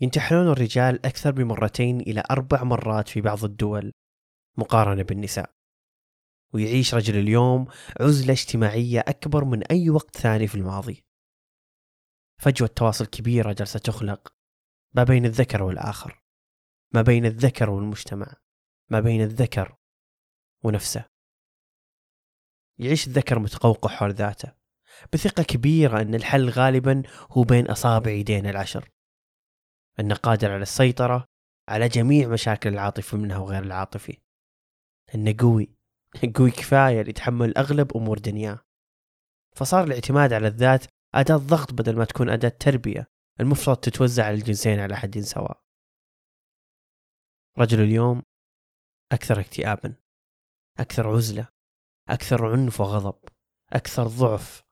ينتحلون الرجال أكثر بمرتين إلى أربع مرات في بعض الدول مقارنة بالنساء. ويعيش رجل اليوم عزلة اجتماعية أكبر من أي وقت ثاني في الماضي. فجوة تواصل كبيرة جالسة تخلق ما بين الذكر والآخر ما بين الذكر والمجتمع ما بين الذكر ونفسه. يعيش الذكر متقوقع حول ذاته بثقة كبيرة أن الحل غالبا هو بين أصابع يدينا العشر. أنه قادر على السيطرة على جميع مشاكل العاطفي منها وغير العاطفي. أنه قوي قوي كفاية ليتحمل أغلب أمور دنياه. فصار الاعتماد على الذات أداة ضغط بدل ما تكون أداة تربية. المفترض تتوزع على الجنسين على حد سواء. رجل اليوم أكثر اكتئابا أكثر عزلة أكثر عنف وغضب أكثر ضعف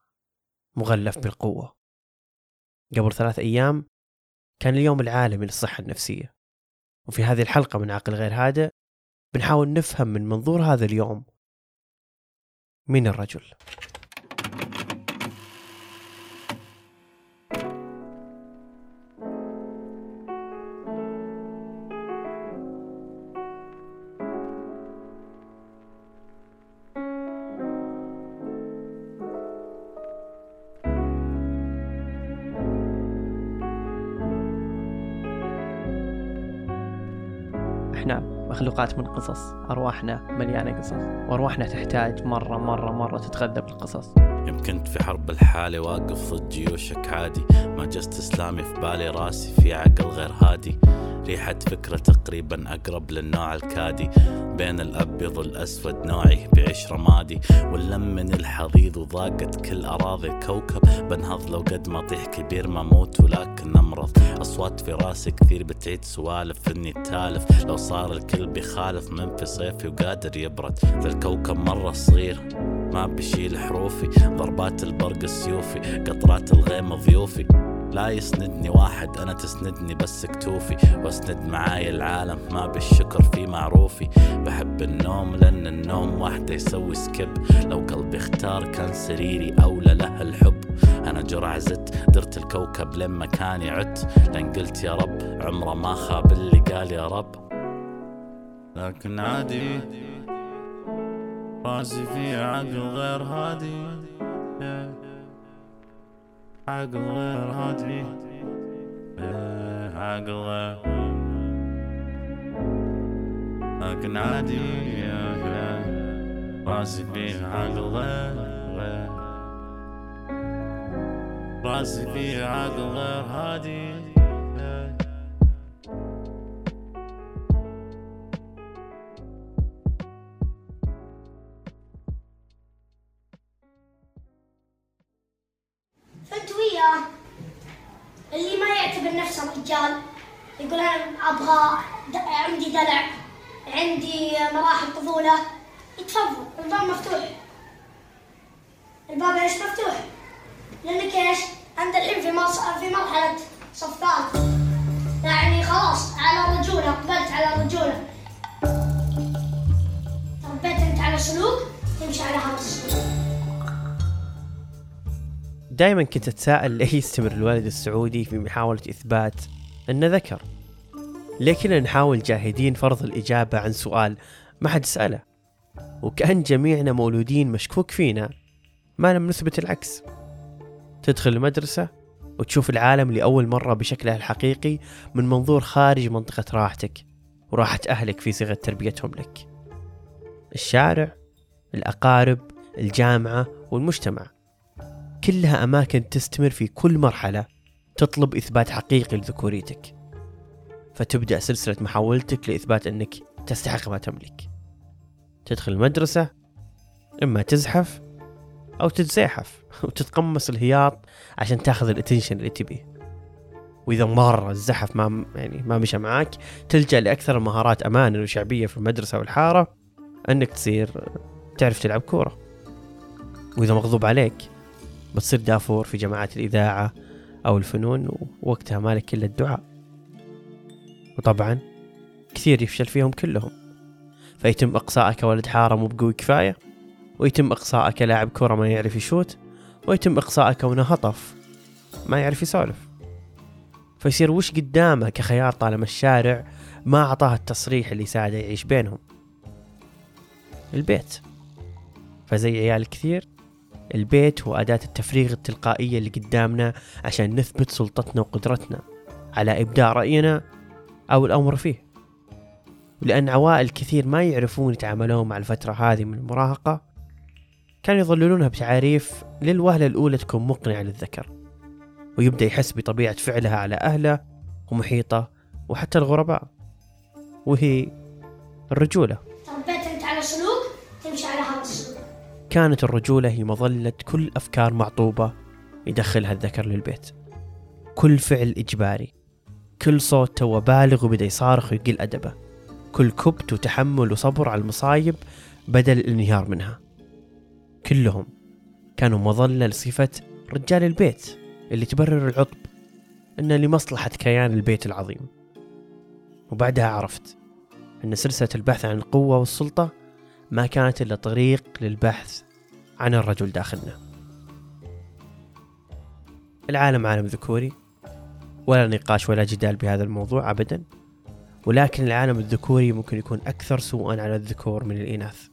مغلف بالقوة. قبل ثلاث أيام كان اليوم العالمي للصحة النفسية. وفي هذه الحلقة من عقل غير هادئ بنحاول نفهم من منظور هذا اليوم. من الرجل؟ مخلوقات من قصص أرواحنا مليانة قصص وأرواحنا تحتاج مرة مرة مرة تتغذى بالقصص. يمكن في حرب الحالة واقف ضد جيوشك عادي ما جست إسلامي في بالي راسي في عقل غير هادي. ريحة فكرة تقريبا أقرب للنوع الكادي. بين الأبيض والأسود نوعي بعيش رمادي واللم من الحضيض وضاقت كل أراضي الكوكب. بنهض لو قد ما طيح كبير ما موت ولكن أمرض أصوات في راسي كثير بتعيد سوالف إني تالف. لو صار الكل بيخالف من في صيفي وقادر يبرد. ذا الكوكب مرة صغير ما بشيل حروفي. ضربات البرق السيوفي قطرات الغيم ضيوفي. لا يسندني واحد أنا تسندني بس كتوفي. وأسند معاي العالم ما بالشكر في معروفي. بحب النوم لأن النوم وحده يسوي skip. لو قلبي اختار كان سريري أولى له الحب. أنا جرع زدت درت الكوكب لما كان عدت. لأن قلت يا رب عمره ما خاب اللي قال يا رب. لكن عادي راسي في عقل غير هادي. Yeah. عقل غير هادي عقل لكن عادي راسي فيه عقل راسي فيه عقل هادي رجال يقول أنا أبغى عندي دلع عندي مراحل طفولة. يتفضل الباب مفتوح. الباب إيش مفتوح؟ لأنك إيش؟ أنت الحين في في مرحلة صفقات يعني خلاص على رجولة أقبلت على رجولة. تربيت أنت على سلوك تمشي على هذا السلوك. دائما كنت أتساءل ليه يستمر الوالد السعودي في محاولة إثبات أنه ذكر. لكن نحاول جاهدين فرض الإجابة عن سؤال ما حد سأله. وكأن جميعنا مولودين مشكوك فينا ما لم نثبت العكس. تدخل المدرسة وتشوف العالم لأول مرة بشكله الحقيقي من منظور خارج منطقة راحتك وراحة أهلك في صيغة تربيتهم لك. الشارع الأقارب الجامعة والمجتمع. كلها أماكن تستمر في كل مرحلة تطلب إثبات حقيقي لذكوريتك. فتبدأ سلسلة محاولتك لإثبات أنك تستحق ما تملك. تدخل المدرسة إما تزحف أو تتزاحف وتتقمص الهياط عشان تاخذ الاتنشن اللي تبيه. وإذا مرة الزحف ما يعني ما مشى معاك تلجأ لأكثر المهارات أمانا وشعبية في المدرسة والحارة أنك تصير تعرف تلعب كورة. وإذا مغضوب عليك بتصير دافور في جماعات الإذاعة أو الفنون ووقتها مالك إلا الدعاء. وطبعا كثير يفشل فيهم كلهم. فيتم إقصائك ولد حارة مو بقوي كفاية ويتم إقصائك لاعب كرة ما يعرف يشوت ويتم إقصائك هطف ما يعرف يسولف. فيصير وش قدامه كخيار طالما الشارع ما أعطاه التصريح اللي يساعده يعيش بينهم؟ البيت. فزي عيال كثير البيت هو أداة التفريغ التلقائية اللي قدامنا عشان نثبت سلطتنا وقدرتنا على إبداء رأينا أو الأمر فيه. ولأن عوائل كثير ما يعرفون يتعاملون مع الفترة هذه من المراهقة كانوا يظللونها بتعاريف للوهلة الأولى تكون مقنعة للذكر ويبدأ يحس بطبيعة فعلها على أهله ومحيطه وحتى الغرباء وهي الرجولة تربيت انت على سلوك تمشي على هذا السلوك كانت الرجولة هي مظلة كل أفكار معطوبة يدخلها الذكر للبيت. كل فعل إجباري. كل صوت تو بالغ وبدأ يصارخ ويقل أدبه. كل كبت وتحمل وصبر على المصايب بدل الانهيار منها. كلهم كانوا مظلة لصفة رجال البيت اللي تبرر العطب إنه لمصلحة كيان البيت العظيم. وبعدها عرفت أن سلسلة البحث عن القوة والسلطة ما كانت إلا طريق للبحث عن الرجل داخلنا. العالم عالم ذكوري ولا نقاش ولا جدال بهذا الموضوع أبدا. ولكن العالم الذكوري ممكن يكون أكثر سوءا على الذكور من الإناث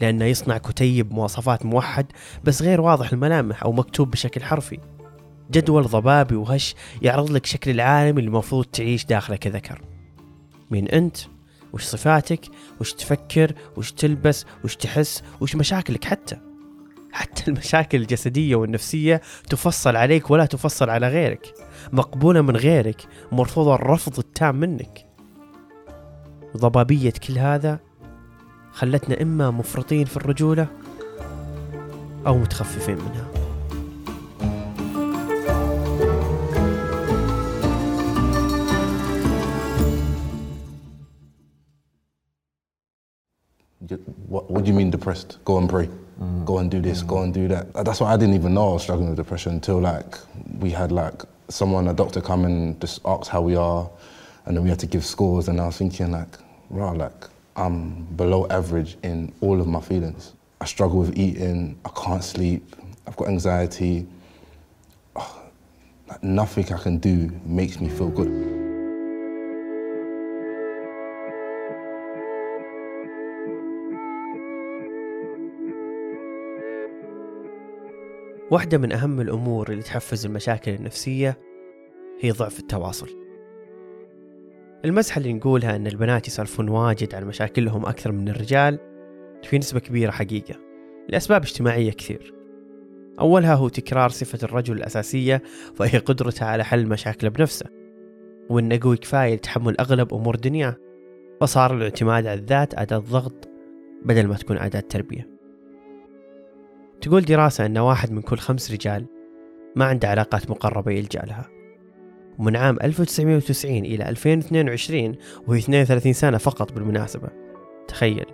لأنه يصنع كتيب مواصفات موحد بس غير واضح الملامح أو مكتوب بشكل حرفي. جدول ضبابي وهش يعرض لك شكل العالم اللي المفروض تعيش داخله كذكر. مين أنت وش صفاتك وش تفكر وش تلبس وش تحس وش مشاكلك حتى. حتى المشاكل الجسدية والنفسية تفصل عليك ولا تفصل على غيرك. مقبولة من غيرك مرفوضة الرفض التام منك. ضبابية كل هذا خلتنا إما مفرطين في الرجولة أو متخففين منها. What, what do you mean depressed? Go and pray. Go and do this. Go and do that. That's why I didn't even know I was struggling with depression until like we had like someone, a doctor, come and just ask how we are, and then we had to give scores. And I was thinking like, wow, like I'm below average in all of my feelings. I struggle with eating. I can't sleep. I've got anxiety. Oh, like nothing I can do makes me feel good. واحدة من أهم الأمور اللي تحفز المشاكل النفسية هي ضعف التواصل. المزحة اللي نقولها أن البنات يسولفون واجد عن مشاكلهم أكثر من الرجال في نسبة كبيرة حقيقة لأسباب اجتماعية كثير. أولها هو تكرار صفة الرجل الأساسية وهي قدرته على حل مشاكله بنفسه وأنه قوي كفاية لتحمل أغلب أمور دنياه وصار الإعتماد على الذات أداة ضغط بدل ما تكون أداة تربية. تقول دراسة أن واحد من كل خمس رجال ما عنده علاقات مقربة يلجأ لها ومن عام 1990 إلى 2022 وهي 32 سنة فقط بالمناسبة. تخيل.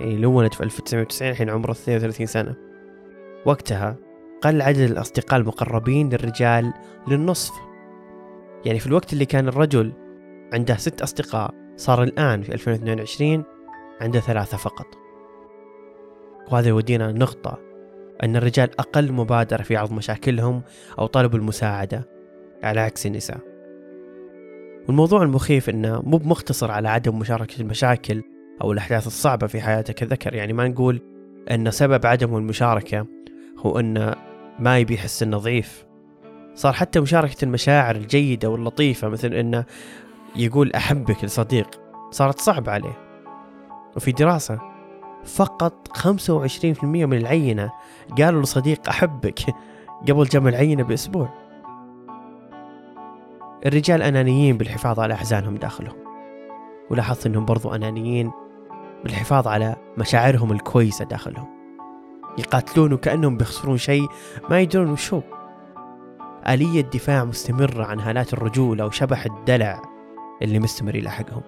يعني لو ولد في 1990 الحين عمره 32 سنة. وقتها قل عدد الأصدقاء المقربين للرجال للنصف. يعني في الوقت اللي كان الرجل عنده ست أصدقاء صار الآن في 2022 عنده ثلاثة فقط. وهذا يودينا لنقطة أن الرجال أقل مبادرة في عرض مشاكلهم أو طلب المساعدة. على عكس النساء والموضوع المخيف أنه مو بمختصر على عدم مشاركة المشاكل أو الأحداث الصعبة في حياته كذكر. يعني ما نقول أن سبب عدم المشاركة هو أنه ما يبي يحس أنه ضعيف. صار حتى مشاركة المشاعر الجيدة واللطيفة مثل أنه يقول أحبك لصديق صارت صعبة عليه. وفي دراسة فقط 25% من العينة. قالوا لصديق أحبك. قبل جمع العينة بأسبوع. الرجال أنانيين بالحفاظ على أحزانهم داخلهم ولاحظت أنهم برضو أنانيين بالحفاظ على مشاعرهم الكويسة داخلهم يقاتلون وكأنهم بيخسرون شيء ما يدرون وش هو آلية دفاع مستمرة عن هالات الرجولة وشبح الدلع اللي مستمر يلاحقهم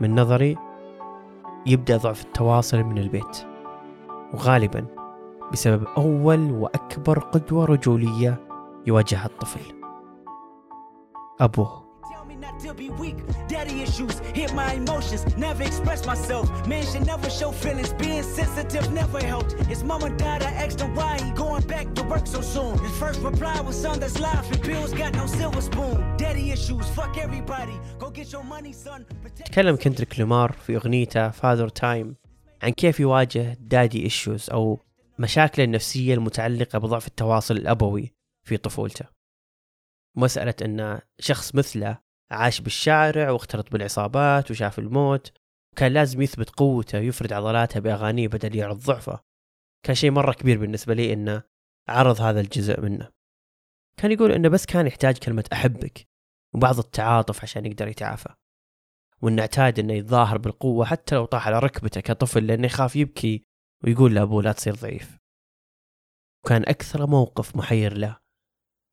من نظري يبدأ ضعف التواصل من البيت. وغالبا بسبب أول وأكبر قدوة رجولية يواجهها الطفل. أبوه. Still be weak. Daddy issues hit my emotions, never express myself. Man should never show feelings, being sensitive never helped. His mama died, I asked him why he going back to work so soon. His first reply was son that's life and bills got no silver spoon. Daddy issues, fuck everybody. Go get your money son. تكلم كندريك لومار في أغنيته Father Time عن كيف يواجه daddy issues أو مشاكله النفسية المتعلقة بضعف التواصل الأبوي في طفولته مسألة أن شخص مثله عاش بالشارع واختلط بالعصابات وشاف الموت. وكان لازم يثبت قوته ويفرد عضلاته بأغانيه بدل يعرض ضعفه. كان شيء مرة كبير بالنسبة لي أنه عرض هذا الجزء منه. كان يقول أنه بس كان يحتاج كلمة أحبك وبعض التعاطف عشان يقدر يتعافى. وأنه اعتاد أنه يتظاهر بالقوة حتى لو طاح على ركبته كطفل لأنه يخاف يبكي ويقول لأبوه لا تصير ضعيف. وكان أكثر موقف محير له.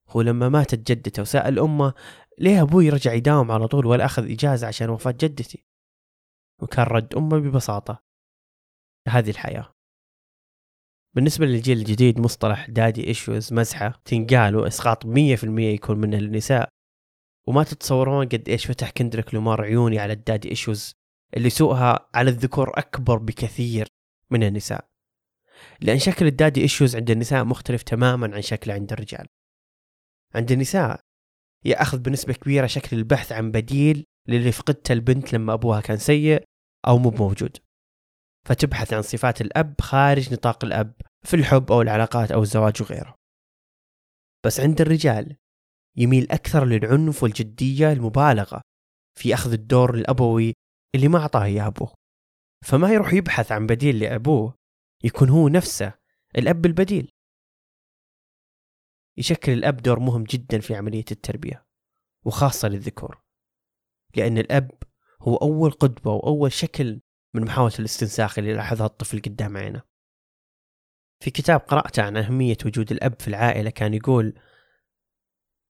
هو لما ماتت جدته وسأل أمه ليه أبوي رجع يداوم على طول ولا أخذ إجازة عشان وفاة جدتي؟ وكان رد أمه ببساطة. هذه الحياة. بالنسبة للجيل الجديد مصطلح daddy issues مزحة تنقال وإسقاط 100% يكون منه للنساء. وما تتصورون قد إيش فتح كندريك لومار عيوني على ال daddy issues اللي سوءها على الذكور أكبر بكثير من النساء. لأن شكل ال daddy issues عند النساء مختلف تماما عن شكله عند الرجال. عند النساء. يأخذ بنسبة كبيرة شكل البحث عن بديل للي فقدته البنت لما أبوها كان سيء أو مو موجود فتبحث عن صفات الأب خارج نطاق الأب في الحب أو العلاقات أو الزواج وغيره. بس عند الرجال يميل أكثر للعنف والجدية المبالغة في أخذ الدور الأبوي اللي ما أعطاه إياه أبوه. فما يروح يبحث عن بديل لأبوه يكون هو نفسه الأب البديل. يشكل الأب دور مهم جدا في عملية التربية وخاصة للذكور لأن الأب هو أول قدوة وأول شكل من محاولة الاستنساخ اللي لاحظها الطفل قدام عينه. في كتاب قرأته عن أهمية وجود الأب في العائلة كان يقول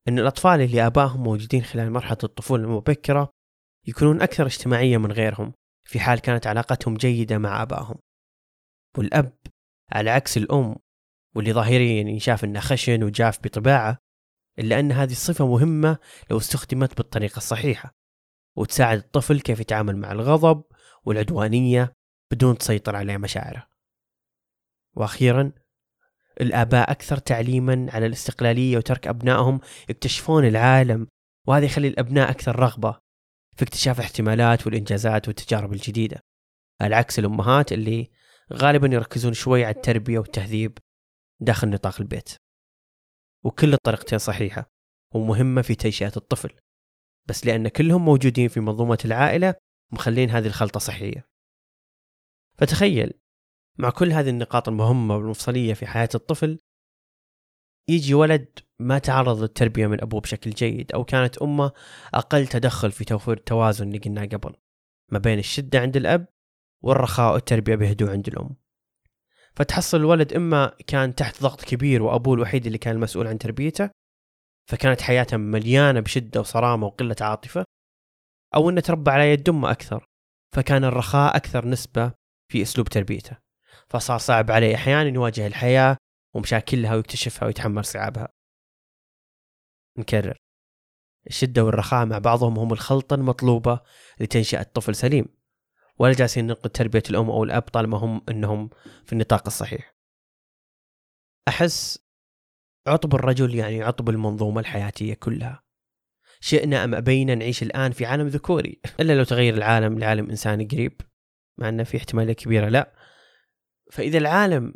أن الأطفال اللي آبائهم موجودين خلال مرحلة الطفولة المبكرة يكونون أكثر اجتماعية من غيرهم في حال كانت علاقتهم جيدة مع آبائهم. والأب على عكس الأم واللي ظاهريا ينشاف إنه خشن وجاف بطباعة إلا أن هذه الصفة مهمة لو استخدمت بالطريقة الصحيحة وتساعد الطفل كيف يتعامل مع الغضب والعدوانية بدون تسيطر عليه مشاعره. وأخيرا الآباء أكثر تعليما على الاستقلالية وترك أبنائهم يكتشفون العالم وهذا يخلي الأبناء أكثر رغبة في اكتشاف الاحتمالات والإنجازات والتجارب الجديدة. على عكس الأمهات اللي غالبا يركزون شوي على التربية والتهذيب داخل نطاق البيت. وكل الطريقتين صحيحة ومهمة في تنشئة الطفل بس لأن كلهم موجودين في منظومة العائلة مخلين هذه الخلطة صحية. فتخيل مع كل هذه النقاط المهمة والمفصلية في حياة الطفل يجي ولد ما تعرض للتربية من أبوه بشكل جيد أو كانت أمه أقل تدخل في توفير التوازن اللي قلناه قبل ما بين الشدة عند الأب والرخاء والتربية بهدوء عند الأم. فتحصل الولد إما كان تحت ضغط كبير وأبوه الوحيد اللي كان المسؤول عن تربيته فكانت حياته مليانة بشدة وصرامة وقلة عاطفة أو إنه تربى على يد أمه أكثر فكان الرخاء أكثر نسبة في أسلوب تربيته. فصار صعب عليه أحيانا يواجه الحياة ومشاكلها ويكتشفها ويتحمل صعابها. نكرر. الشدة والرخاء مع بعضهم هم الخلطة المطلوبة لتنشئة طفل سليم. ولا جالسين ننقد تربية الأم أو الأب طالما هم إنهم في النطاق الصحيح. أحس عطب الرجل يعني عطب المنظومة الحياتية كلها. شئنا أم أبينا نعيش الآن في عالم ذكوري إلا لو تغير العالم لعالم إنساني قريب مع إنه في احتمالية كبيرة لا. فإذا العالم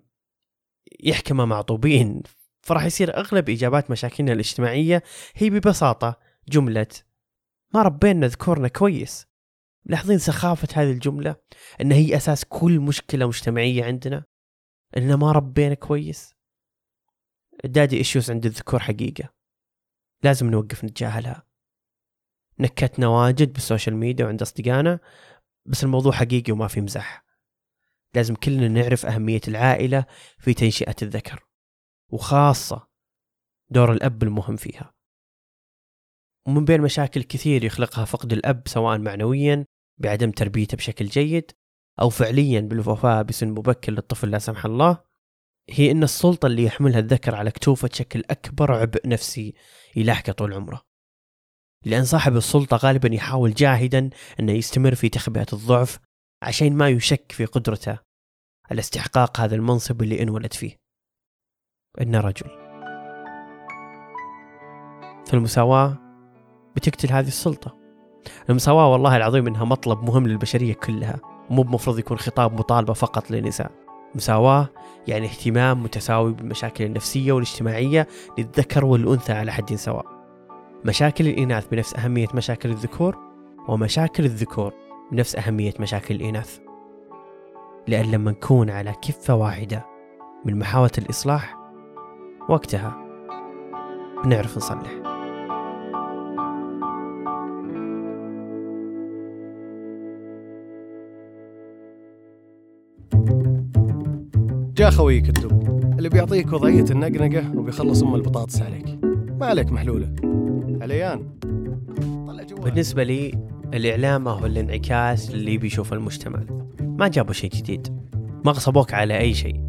يحكم معطوبين فراح يصير أغلب إجابات مشاكلنا الاجتماعية هي ببساطة جملة ما ربينا ذكورنا كويس ملاحظين سخافة هذه الجملة؟ أن هي أساس كل مشكلة مجتمعية عندنا؟ أننا ما ربينا كويس؟ ال daddy issues عند الذكور حقيقة. لازم نوقف نتجاهلها. نكتنا واجد بال social media وعند أصدقائنا بس الموضوع حقيقي وما في مزح. لازم كلنا نعرف أهمية العائلة في تنشئة الذكر وخاصة دور الأب المهم فيها. ومن بين مشاكل كثير يخلقها فقد الأب سواء معنويا بعدم تربيته بشكل جيد أو فعليا بالوفاة بسن مبكر للطفل لا سمح الله هي أن السلطة اللي يحملها الذكر على كتوفة تشكل أكبر عبء نفسي يلاحقه طول عمره. لأن صاحب السلطة غالبا يحاول جاهدا أنه يستمر في تخبئة الضعف عشان ما يشك في قدرته على استحقاق هذا المنصب اللي انولد فيه. إنه رجل. فالمساواة بتقتل هذه السلطة. المساواة والله العظيم إنها مطلب مهم للبشرية كلها. مو بمفروض يكون خطاب مطالبة فقط للنساء. مساواة يعني اهتمام متساوي بالمشاكل النفسية والاجتماعية للذكر والأنثى على حد سواء. مشاكل الإناث بنفس أهمية مشاكل الذكور ومشاكل الذكور بنفس أهمية مشاكل الإناث. لأن لما نكون على كفة واحدة من محاولة الإصلاح وقتها بنعرف نصلح. جاء خويك الدب اللي بيعطيك وضعية النقنقة وبيخلص أم البطاطس عليك. ما عليك محلولة. عليان. طلع بالنسبة لي الإعلام هو الانعكاس اللي بيشوف المجتمع. ما جابوا شيء جديد. ما غصبوك على أي شيء.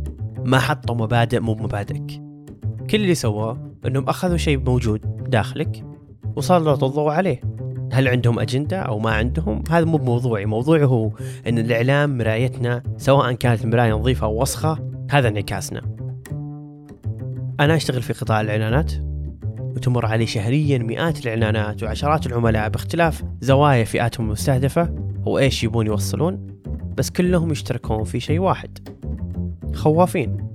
ما حطوا مبادئ مو بمبادئك. كل اللي سواه أنهم أخذوا شيء موجود داخلك وسلطوا الضوء عليه. هل عندهم أجندة أو ما عندهم؟ هذا مو بموضوعي. موضوعي هو أن الإعلام مرايتنا سواء كانت مراية نظيفة أو وسخة هذا انعكاسنا. أنا أشتغل في قطاع الإعلانات. وتمر علي شهريا مئات الإعلانات وعشرات العملاء باختلاف زوايا فئاتهم المستهدفة. وإيش يبون يوصلون؟ بس كلهم يشتركون في شيء واحد. خوافين.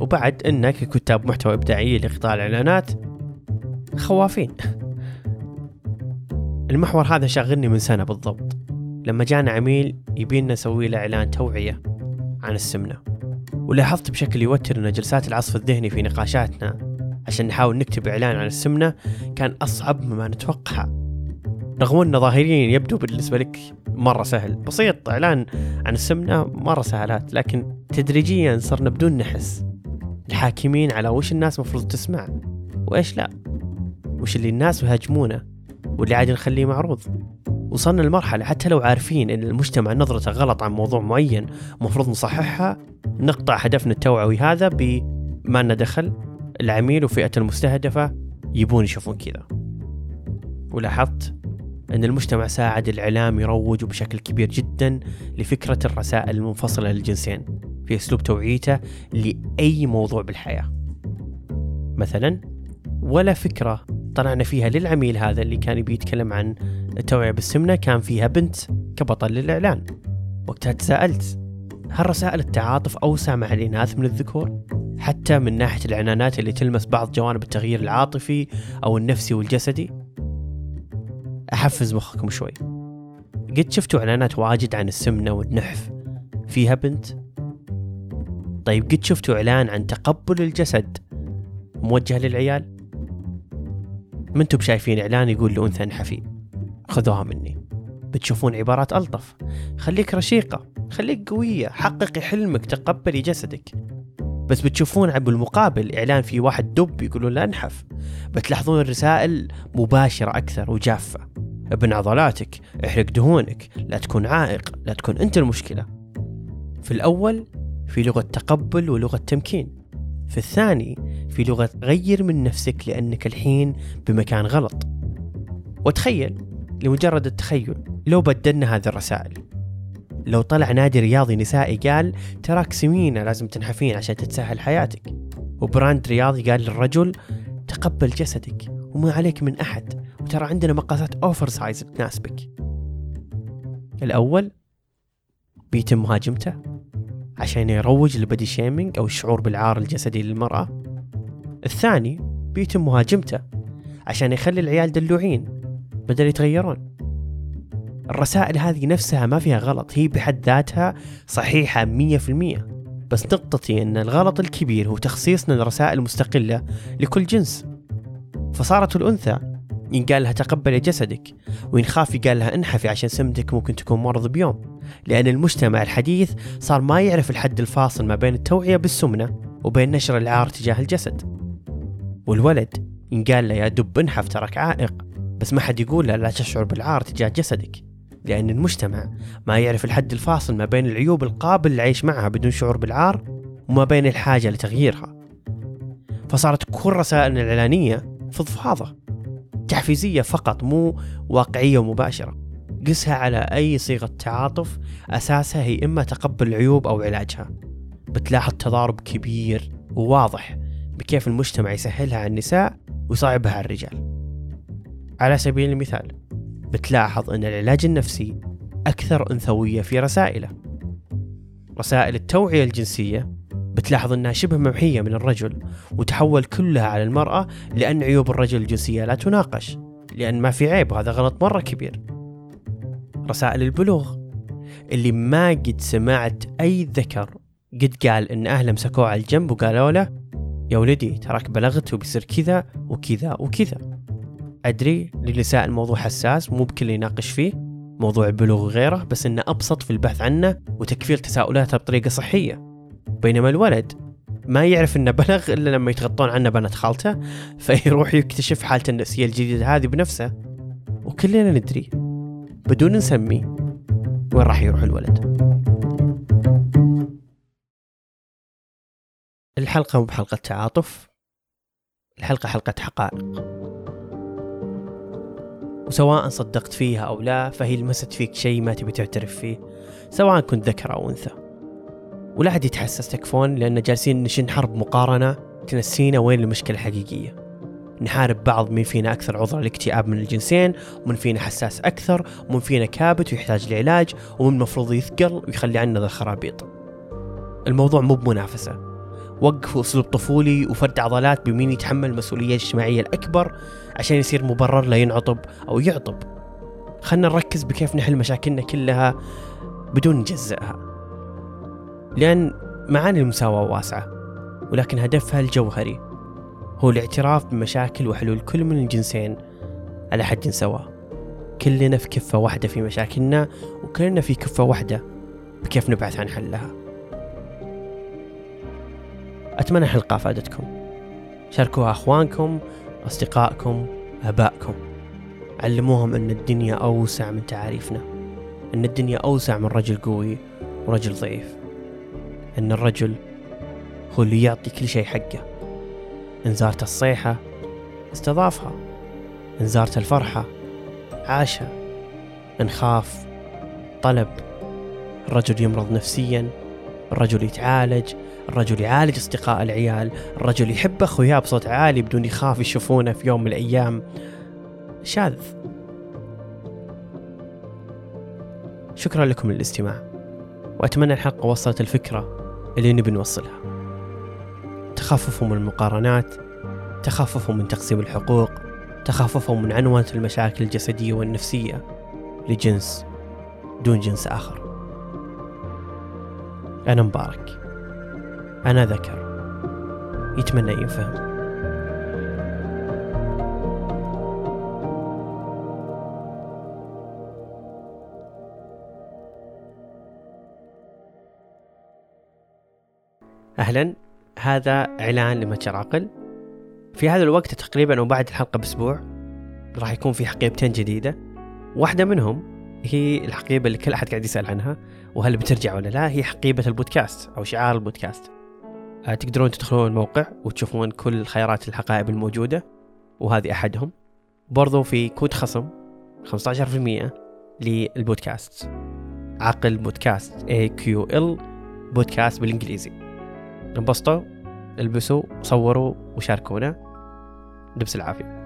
وبعد إنك كتاب محتوى إبداعي لقطاع الإعلانات خوافين. المحور هذا شاغلني من سنة بالضبط لما جانا عميل يبينا نسوي له إعلان توعية عن السمنة. ولاحظت بشكل يوتر إن جلسات العصف الذهني في نقاشاتنا عشان نحاول نكتب إعلان عن السمنة كان أصعب مما نتوقع رغم انه ظاهريا يبدو بالنسبة لك مرة سهل بسيط إعلان عن السمنة مرة سهلات لكن تدريجيا صرنا بدون نحس. الحاكمين على وش الناس مفروض تسمع وإيش لا؟ وش اللي الناس يهاجمونه؟ واللي عادي نخليه معروض. وصلنا لمرحلة حتى لو عارفين إن المجتمع نظرته غلط عن موضوع معين مفروض نصححها نقطع هدفنا التوعوي هذا بما لنا دخل العميل وفئته المستهدفة يبون يشوفون كذا. ولاحظت أن المجتمع ساعد الإعلام يروج بشكل كبير جدا لفكرة الرسائل المنفصلة للجنسين في أسلوب توعيته لأي موضوع بالحياة. مثلا ولا فكرة طلعنا فيها للعميل هذا اللي كان بيتكلم عن التوعية بالسمنة كان فيها بنت كبطل للإعلان وقتها تساءلت هل رسائل التعاطف أوسع مع الإناث من الذكور؟ حتى من ناحية الإعلانات اللي تلمس بعض جوانب التغيير العاطفي أو النفسي والجسدي؟ أحفز مخكم شوي قد شفتوا إعلانات واجد عن السمنة والنحف فيها بنت؟ طيب قد شفتوا إعلان عن تقبل الجسد موجه للعيال؟ ما أنتم شايفين إعلان يقول لأنثى انحفي خذوها مني. بتشوفون عبارات ألطف. خليك رشيقة. خليك قوية. حققي حلمك. تقبلي جسدك. بس بتشوفون بالمقابل إعلان في واحد دب يقولون لا انحف. بتلاحظون الرسائل مباشرة أكثر وجافة. ابن عضلاتك. احرق دهونك. لا تكون عائق. لا تكون أنت المشكلة. في الأول في لغة تقبل ولغة تمكين. في الثاني في لغة غير من نفسك لأنك الحين بمكان غلط. وتخيل لمجرد التخيل لو بدلنا هذه الرسائل. لو طلع نادي رياضي نسائي قال تراك سمينة لازم تنحفين عشان تتسهل حياتك. و brand رياضي قال للرجل تقبل جسدك وما عليك من أحد وترى عندنا مقاسات oversize تناسبك. الأول بيتم مهاجمته عشان يروج للبدي شيمينج أو الشعور بالعار الجسدي للمرأة. الثاني بيتم مهاجمته عشان يخلي العيال دلوعين بدل يتغيرون. الرسائل هذه نفسها ما فيها غلط هي بحد ذاتها صحيحة مية في المية. بس نقطتي أن الغلط الكبير هو تخصيصنا لرسائل مستقلة لكل جنس. فصارت الأنثى ينقال لها تقبلي جسدك وإن خاف يقال لها انحفي عشان سمتك ممكن تكون مرض بيوم. لأن المجتمع الحديث صار ما يعرف الحد الفاصل ما بين التوعية بالسمنة وبين نشر العار تجاه الجسد. والولد. ينقال له يا دب انحف ترك عائق. بس ما حد يقول له لا تشعر بالعار تجاه جسدك. لأن المجتمع ما يعرف الحد الفاصل ما بين العيوب القابل للعيش معها بدون شعور بالعار وما بين الحاجة لتغييرها. فصارت كل رسائلنا الإعلانية فضفاضة. تحفيزية فقط مو واقعية ومباشرة. قسها على أي صيغة تعاطف أساسها هي إما تقبل العيوب أو علاجها. بتلاحظ تضارب كبير وواضح. بكيف المجتمع يسهلها على النساء ويصعبها على الرجال. على سبيل المثال بتلاحظ أن العلاج النفسي أكثر أنثوية في رسائله. رسائل التوعية الجنسية بتلاحظ أنها شبه ممحية من الرجل وتحول كلها على المرأة لأن عيوب الرجل الجنسية لا تناقش لأن ما في عيب هذا غلط مرة كبير. رسائل البلوغ اللي ما قد سمعت أي ذكر قد قال إن أهله مسكوه على الجنب وقالوا له يا ولدي تراك بلغت وبيصير كذا وكذا وكذا. أدري للنساء الموضوع حساس مو بكل يناقش فيه موضوع البلوغ وغيره بس إنه أبسط في البحث عنه وتكفير تساؤلاته بطريقة صحية. بينما الولد ما يعرف إنه بلغ إلا لما يتغطون عنه بنات خالته فيروح يكتشف حالته النفسية الجديدة هذه بنفسه. وكلنا ندري بدون نسمي وين راح يروح الولد. الحلقة مو بحلقة تعاطف الحلقة حلقة حقائق. وسواء صدقت فيها أو لا فهي لمست فيك شيء ما تبي تعترف فيه سواء كنت ذكر أو أنثى. ولا حد يتحسس تكفون لأن جالسين نشن حرب مقارنة تنسينا وين المشكلة الحقيقية. نحارب بعض مين فينا أكثر عذرة لاكتئاب من الجنسين ومن فينا حساس أكثر ومن فينا كابت ويحتاج لعلاج ومن المفروض يثقل ويخلي عنا ذا الخرابيط. الموضوع مو بمنافسة. وقفوا أسلوب طفولي وفرد عضلات بمين يتحمل المسؤولية الاجتماعية الأكبر عشان يصير مبرر لا ينعطب أو يعطب. خلنا نركز بكيف نحل مشاكلنا كلها بدون نجزئها. لأن معاني المساواة واسعة ولكن هدفها الجوهري. هو الاعتراف بمشاكل وحلول كل من الجنسين على حد سواء. كلنا في كفة واحدة في مشاكلنا وكلنا في كفة واحدة بكيف نبحث عن حلها. أتمنى الحلقة أفادتكم شاركوها أخوانكم أصدقائكم آبائكم. علموهم أن الدنيا أوسع من تعاريفنا أن الدنيا أوسع من رجل قوي ورجل ضعيف أن الرجل هو اللي يعطي كل شيء حقه. إن زارت الصيحة استضافها إن زارت الفرحة عاشها إن خاف طلب الرجل يمرض نفسيا الرجل يتعالج. الرجل يعالج أصدقاء العيال الرجل يحب أخوياه بصوت عالي بدون يخاف يشوفونه في يوم من الأيام. شاذ. شكرا لكم للاستماع وأتمنى الحلقة وصلت الفكرة اللي نبي نوصلها. تخففوا من المقارنات تخففوا من تقسيم الحقوق تخففوا من عنوان المشاكل الجسدية والنفسية لجنس دون جنس آخر. أنا مبارك. أنا ذكر. يتمنى ينفهم أهلا. هذا إعلان لمتجر عقل في هذا الوقت تقريبا وبعد الحلقة بأسبوع راح يكون في حقيبتين جديدة. واحدة منهم هي الحقيبة اللي كل أحد قاعد يسأل عنها وهل بترجع ولا لا؟ هي حقيبة البودكاست أو شعار البودكاست. تقدرون تدخلون الموقع وتشوفون كل خيارات الحقائب الموجودة وهذه أحدهم. برضو في كود خصم 15% للبودكاست. عقل بودكاست AQL بودكاست بالإنجليزي. انبسطوا البسوا صوروا وشاركونا. لبس العافية.